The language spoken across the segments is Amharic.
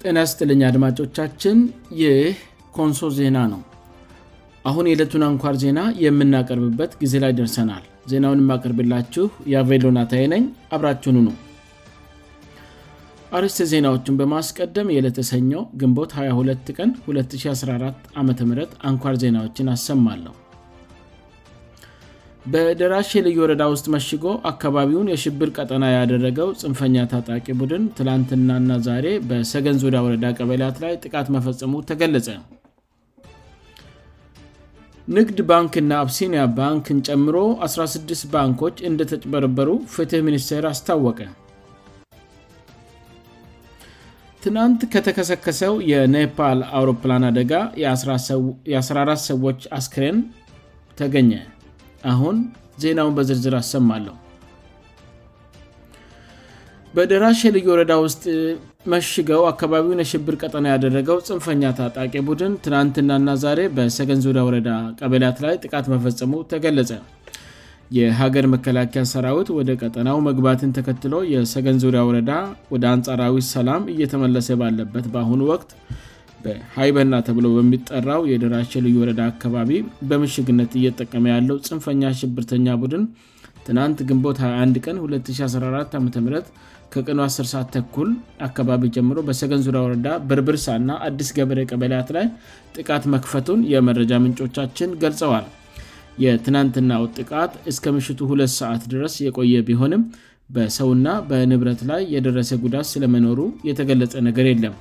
እናስጥልኛ አድማጮቻችን ይህ ኮንሶ ዜና ነው አሁን የዕለቱን አንኳር ዜና የምናቀርብበት ጊዜ ላይ ደርሰናል ዜናውን የማቀርብላችሁ የቬሎናታይነኝ አብራችኑ ነው አርስ ዜናዎችን በማስቀደም የለተሰኘው ግንቦት 22 ቀን 214 ዓም አንኳር ዜናዎችን አሰማለሁ በደራሽ የልዩ ወረዳ ውስጥ መሽጎ አካባቢውን የሽብር ቀጠና ያደረገው ፅንፈኛ ታጣቂ ቡድን ትላንትና ና ዛሬ በሰገን ዙሪያ ወረዳ ቀበያት ላይ ጥቃት መፈጸሙ ተገለጸ ንግድ ባንክና አፕሲኒያ ባንክን ጨምሮ 16 ባንኮች እንደተጭበረበሩ ፍትህ ሚኒስቴር አስታወቀ ትናንት ከተከሰከሰው የኔፓል አውሮፕላን አደጋ የ14 ሰዎች አስክሬን ተገኘ አሁን ዜናውን በዝርዝር አሰማለሁ በደራሽ የልዩ ወረዳ ውስጥ መሽገው አካባቢውን የሽብር ቀጠና ያደረገው ፅንፈኛ ታጣቂ ቡድን ትናንትናና ዛሬ በሰገን ዙሪያ ወረዳ ቀበላት ላይ ጥቃት መፈጸሙ ተገለጸ የሀገር መከላከያ ሰራዊት ወደ ቀጠናው መግባትን ተከትሎ የሰገን ዙሪያ ወረዳ ወደ አንጻራዊ ሰላም እየተመለሰ ባለበት በአሁኑ ወቅት በሃይበና ተብሎ በሚጠራው የደራሽልዩ ወረዳ አካባቢ በምሽግነት እየጠቀመ ያለው ፅንፈኛ ሽብርተኛ ቡድን ትናንት ግንቦት 21 ቀን 214 ዓም ከቅኑ 1ሰዓ ተኩል አካባቢ ጀምሮ በሰገን ዙሪያ ወረዳ ብርብርሳ እና አዲስ ገበሬ ቀበያት ላይ ጥቃት መክፈቱን የመረጃ ምንጮቻችን ገልጸዋል የትናንትናውጥ ጥቃት እስከ ምሽቱ ሁለ ሰዓት ድረስ የቆየ ቢሆንም በሰውና በንብረት ላይ የደረሰ ጉዳት ስለመኖሩ የተገለጸ ነገር የለም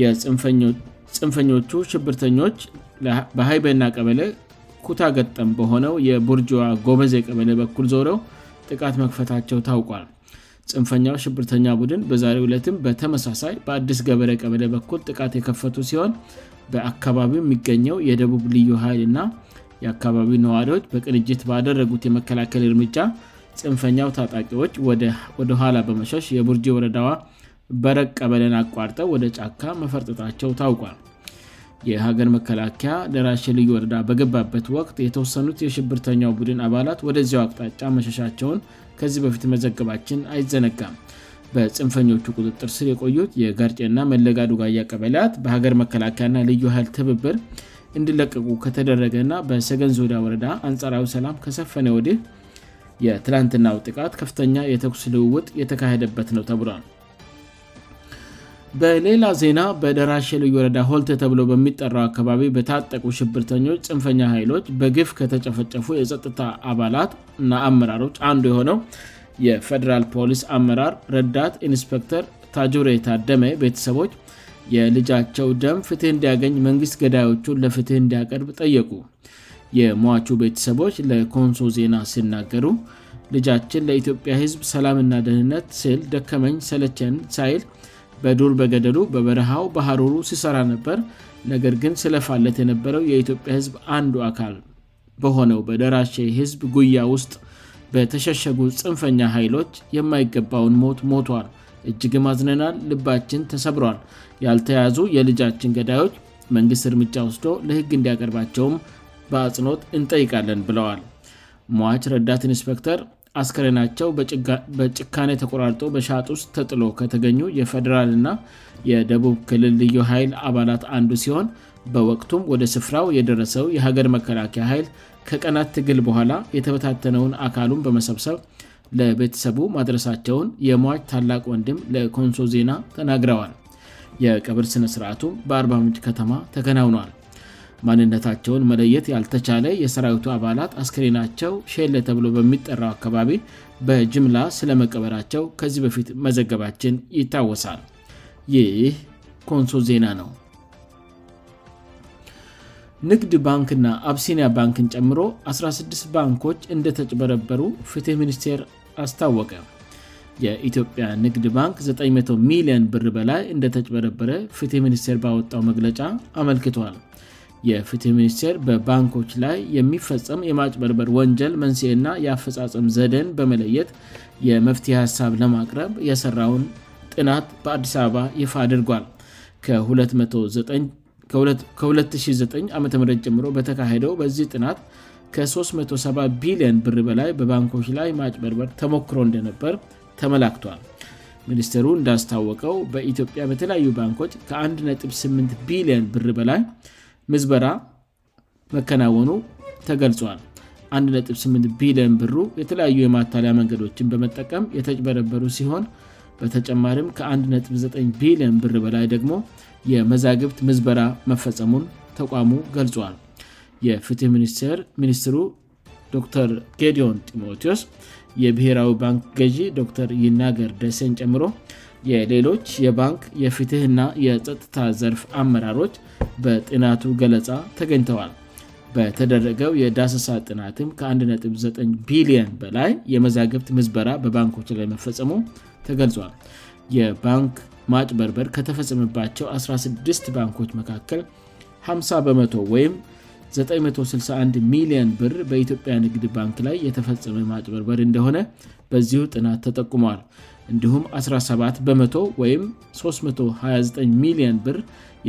የፅንፈኞቹ ሽብርተኞች በሃይበና ቀበለ ኩታ ገጠም በሆነው የቡርጅዋ ጎበዜ ቀበለ በኩል ዞሮው ጥቃት መክፈታቸው ታውቋል ፅንፈኛው ሽብርተኛ ቡድን በዛሬው ዕለትም በተመሳሳይ በአዲስ ገበረ ቀበለ በኩል ጥቃት የከፈቱ ሲሆን በአካባቢው የሚገኘው የደቡብ ልዩ ሀይል ና የአካባቢው ነዋሪዎች በቅንጅት ባደረጉት የመከላከል እርምጃ ፅንፈኛው ታጣቂዎች ወደ ኋላ በመሸሽ የቡርጂ ወረዳዋ በረቅ ቀበለን አቋርጠው ወደ ጫካ መፈርጠጣቸው ታውቋል የሀገር መከላከያ ደራሽ ልዩ ወረዳ በገባበት ወቅት የተወሰኑት የሽብርተኛው ቡድን አባላት ወደዚያው አቅጣጫ መሸሻቸውን ከዚህ በፊት መዘገባችን አይዘነጋም በፅንፈኞቹ ቁጥጥር ስር የቆዩት የጋርጭና መለጋዱጋያ ቀበላያት በሀገር መከላከያና ልዩ ያህል ትብብር እንድለቀቁ ከተደረገ እና በሰገንዙዳ ወረዳ አንጻራዊ ሰላም ከሰፈነ ወዲህ የትላንትናው ጥቃት ከፍተኛ የተኩስ ልውውጥ የተካሄደበት ነው ተብሏል በሌላ ዜና በደራሽ ልዩ ወረዳ ሆልተ ተብሎ በሚጠራው አካባቢ በታጠቁ ሽብርተኞች ፅንፈኛ ሀይሎች በግፍ ከተጨፈጨፉ የጸጥታ አባላት እና አመራሮች አንዱ የሆነው የፌደራል ፖሊስ አመራር ረዳት ኢንስፔክተር ታጁሬ ታደመ ቤተሰቦች የልጃቸው ደንብ ፍትህ እንዲያገኝ መንግስት ገዳዮቹን ለፍትህ እንዲያቀርብ ጠየቁ የሙቹ ቤተሰቦች ለኮንሶ ዜና ሲናገሩ ልጃችን ለኢትዮጵያ ህዝብ ሰላምና ደህንነት ስል ደከመኝ ሰለቸን ሳይል በዱር በገደሉ በበረሃው በሐሩሩ ሲሰራ ነበር ነገር ግን ስለፋለት የነበረው የኢትዮጵያ ህዝብ አንዱ አካል በሆነው በደራሼ ህዝብ ጉያ ውስጥ በተሸሸጉ ፅንፈኛ ኃይሎች የማይገባውን ሞት ሞቷል እጅግም አዝነናል ልባችን ተሰብሯል ያልተያዙ የልጃችን ገዳዮች መንግሥት እርምጃ ውስዶ ለህግ እንዲያቀርባቸውም በአጽኖት እንጠይቃለን ብለዋል ሞዋች ረዳት ኢንስፐክተር አስከረናቸው በጭካኔ ተቆራርጦ በሻጥ ውስጥ ተጥሎ ከተገኙ የፈደራል ና የደቡብ ክልል ልዩ ኃይል አባላት አንዱ ሲሆን በወቅቱም ወደ ስፍራው የደረሰው የሀገር መከላከያ ኃይል ከቀናት ትግል በኋላ የተበታተነውን አካሉን በመሰብሰብ ለቤተሰቡ ማድረሳቸውን የመች ታላቅ ወንድም ለኮንሶ ዜና ተናግረዋል የቅብር ሥነስርዓቱም በ40ምጭ ከተማ ተከናውኗል ማንነታቸውን መለየት ያልተቻለ የሰራዊቱ አባላት አስክሪናቸው ሸለ ተብሎ በሚጠራው አካባቢ በጅምላ ስለመቀበራቸው ከዚህ በፊት መዘገባችን ይታወሳል ይህ ኮንሶ ዜና ነው ንግድ ባንክና አብሲኒያ ባንክን ጨምሮ 16 ባንኮች እንደተጭበረበሩ ፍትህ ሚኒስቴር አስታወቀ የኢትዮጵያ ንግድ ባንክ 900 ሚሊ0ን ብር በላይ እንደተጭበረበረ ፍትህ ሚኒስቴር ባወጣው መግለጫ አመልክቷል የፍትህ ሚኒስቴር በባንኮች ላይ የሚፈጸም የማጭበርበር ወንጀል መንስኤ ና የአፈፃፀም ዘደን በመለየት የመፍትሄ ሀሳብ ለማቅረብ የሠራውን ጥናት በአዲስ አበባ ይፋ አድርጓል ከ29 ዓ ም ጀምሮ በተካሄደው በዚህ ጥናት ከ37 ቢልየን ብር በላይ በባንኮች ላይ ማጭበርበር ተሞክሮ እንደነበር ተመላክቷል ሚኒስቴሩ እንዳስታወቀው በኢትዮጵያ በተለያዩ ባንኮች ከ18 ቢሊየን ብር በላይ ምዝበራ መከናወኑ ተገልጿል 18 ቢልየን ብሩ የተለያዩ የማታሊያ መንገዶችን በመጠቀም የተጭበረበሩ ሲሆን በተጨማሪም ከ19 ቢልየን ብር በላይ ደግሞ የመዛግብት ምዝበራ መፈፀሙን ተቋሙ ገልጿል የፍትህ ሚኒስቴር ሚኒስትሩ ዶር ጌድዮን ጢሞቴዎስ የብሔራዊ ባንክ ገዢ ዶር ይናገር ደሴን ጨምሮ የሌሎች የባንክ የፍትህና የጸጥታ ዘርፍ አመራሮች በጥናቱ ገለፃ ተገኝተዋል በተደረገው የዳስሳ ጥናትም ከ19 ቢሊዮን በላይ የመዛገብት ምዝበራ በባንኮች ላይ መፈፀሙ ተገልጿል የባንክ ማጭበርበር ከተፈጸመባቸው 16 ባንኮች መካከል 50 በመ0ወይ 961 ሚሊዮን ብር በኢትዮጵያ ንግድ ባንክ ላይ የተፈጸመ ማጭበርበር እንደሆነ በዚሁ ጥናት ተጠቁመዋል እንዲሁም 17 በመ329 ሚሊን ብር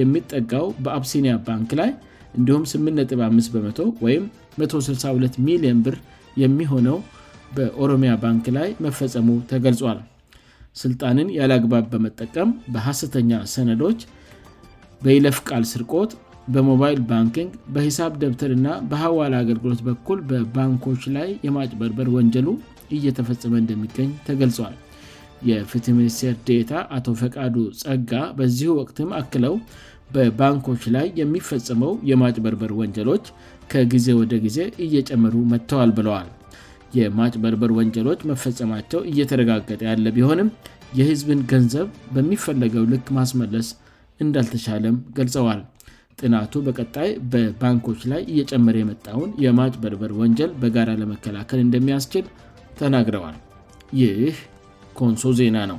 የሚጠጋው በአፕሲኒያ ባንክ ላይ እንዲሁም 85በ162 ሚን ብር የሚሆነው በኦሮሚያ ባንክ ላይ መፈፀሙ ተገልጿል ስልጣንን ያለግባብ በመጠቀም በሐሰተኛ ሰነዶች በኢለፍ ቃል ስርቆት በሞባይል ባንኪንግ በሂሳብ ደብተር ና በሐዋላ አገልግሎት በኩል በባንኮች ላይ የማጭበርበር ወንጀሉ እየተፈጸመ እንደሚገኝ ተገልጿል የፍትህ ሚኒስቴር ዴታ አቶ ፈቃዱ ጸጋ በዚሁ ወቅትም አክለው በባንኮች ላይ የሚፈጸመው የማጭበርበር ወንጀሎች ከጊዜ ወደ ጊዜ እየጨምሩ መጥተዋል ብለዋል የማጭበርበር ወንጀሎች መፈጸማቸው እየተረጋገጠ ያለ ቢሆንም የህዝብን ገንዘብ በሚፈለገው ልክ ማስመለስ እንዳልተቻለም ገልጸዋል ጥናቱ በቀጣይ በባንኮች ላይ እየጨምረ የመጣውን የማጭበርበር ወንጀል በጋራ ለመከላከል እንደሚያስችል ተናግረዋል ይህ ሶ ዜና ነው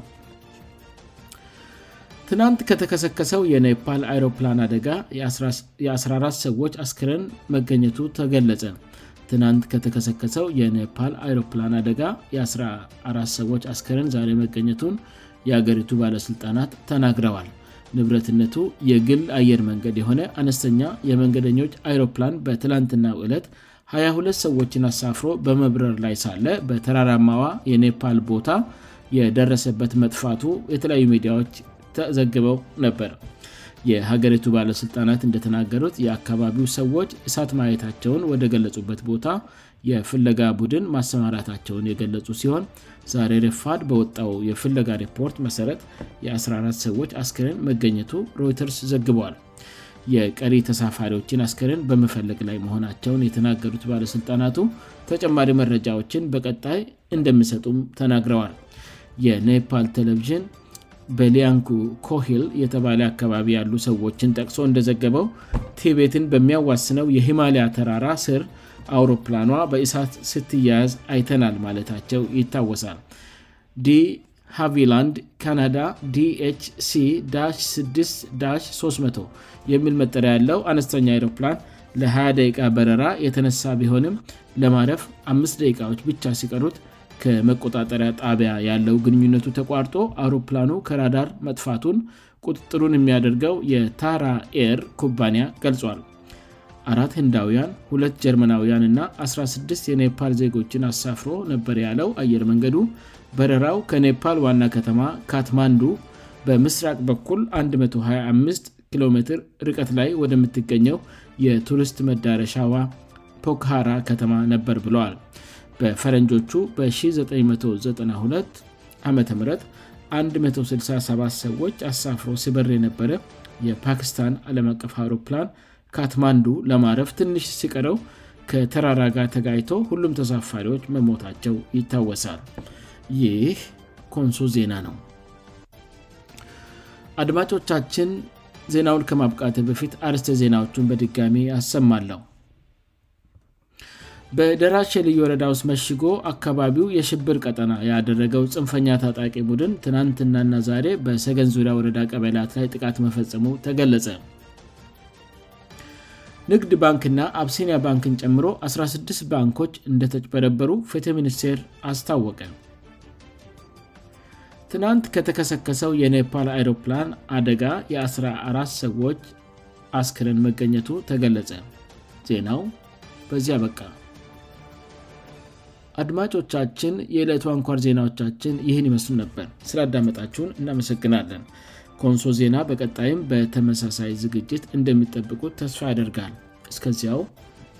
ትናንት ከተከሰከሰው የኔፓል አሮፕላን አደጋ የ14 ሰዎች አስክረን መገኘቱ ተገለጸ ትናንት ከተከሰከሰው የኔፓል አሮፕላን አደጋ የ14 ሰዎች አስክረን ዛሬ መገኘቱን የአገሪቱ ባለሥልጣናት ተናግረዋል ንብረትነቱ የግል አየር መንገድ የሆነ አነስተኛ የመንገደኞች አሮፕላን በትላንትናው ዕለት 22 ሰዎችን አሳፍሮ በመብረር ላይ ሳለ በተራራማዋ የኔፓል ቦታ የደረሰበት መጥፋቱ የተለያዩ ሚዲያዎች ተዘግበው ነበር የሀገሪቱ ባለስልጣናት እንደተናገሩት የአካባቢው ሰዎች እሳት ማየታቸውን ወደ ገለጹበት ቦታ የፍለጋ ቡድን ማሰማራታቸውን የገለጹ ሲሆን ዛሬ ረፋድ በወጣው የፍለጋ ሪፖርት መሰረት የ14 ሰዎች አስክረን መገኘቱ ሮይተርስ ዘግበዋል የቀሪ ተሳፋሪዎችን አስክርን በመፈለግ ላይ መሆናቸውን የተናገሩት ባለስልጣናቱ ተጨማሪ መረጃዎችን በቀጣይ እንደሚሰጡም ተናግረዋል የኔፓል ቴሌቭዥን በሊያንኩ ኮሂል የተባለ አካባቢ ያሉ ሰዎችን ጠቅሶ እንደዘገበው ቲቤትን በሚያዋስነው የሂማሊያ ተራራ ስር አውሮፕላኗ በእሳት ስትያያዝ አይተናል ማለታቸው ይታወሳል ዲ ሃቪላንድ ካናዳ dhc6300 የሚል መጠሪያ ያለው አነስተኛ አሮፕላን ለ20 ደቂቃ በረራ የተነሳ ቢሆንም ለማረፍ 5 ደቂቃዎች ብቻ ሲቀሩት ከመቆጣጠሪያ ጣቢያ ያለው ግንኙነቱ ተቋርጦ አውሮፕላኑ ከራዳር መጥፋቱን ቁጥጥሩን የሚያደርገው የታራኤር ኩባንያ ገልጿል አራት ሂንዳውያን ሁለት ጀርመናውያን ና 16 የኔፓል ዜጎችን አሳፍሮ ነበር ያለው አየር መንገዱ በረራው ከኔፓል ዋና ከተማ ካትማንዱ በምስራቅ በኩል 125 ኪሜ ርቀት ላይ ወደምትገኘው የቱሪስት መዳረሻዋ ፖካሃራ ከተማ ነበር ብለዋል በፈረንጆቹ በ1992ዓም 167 ሰዎች አሳፍሮ ሲበር የነበረ የፓኪስታን ዓለም አቀፍ አውሮፕላን ካትማንዱ ለማረፍ ትንሽ ሲቀረው ከተራራጋ ተጋይቶ ሁሉም ተሳፋሪዎች መሞታቸው ይታወሳል ይህ ኮንሶ ዜና ነው አድማጮቻችን ዜናውን ከማብቃት በፊት አርስተ ዜናዎቹን በድጋሚ ያሰማለሁ በደራሽ ልዩ ወረዳ ውስጥ መሽጎ አካባቢው የሽብር ቀጠና ያደረገው ፅንፈኛ ታጣቂ ቡድን ትናንትናና ዛሬ በሰገን ዙሪያ ወረዳ ቀበላት ላይ ጥቃት መፈጸሙ ተገለጸ ንግድ ባንክና አብሲኒያ ባንክን ጨምሮ 16 ባንኮች እንደተጭበረበሩ ፌት ሚኒስቴር አስታወቀ ትናንት ከተከሰከሰው የኔፓል አሮፕላን አደጋ የ14 ሰዎች አስክረን መገኘቱ ተገለጸ ዜናው በዚህ አበቃ አድማጮቻችን የዕለቱ አንኳር ዜናዎቻችን ይህን ይመስሉ ነበር ስላዳመጣችሁን እናመሰግናለን ኮንሶ ዜና በቀጣይም በተመሳሳይ ዝግጅት እንደሚጠብቁት ተስፋ ያደርጋል እስከዚያው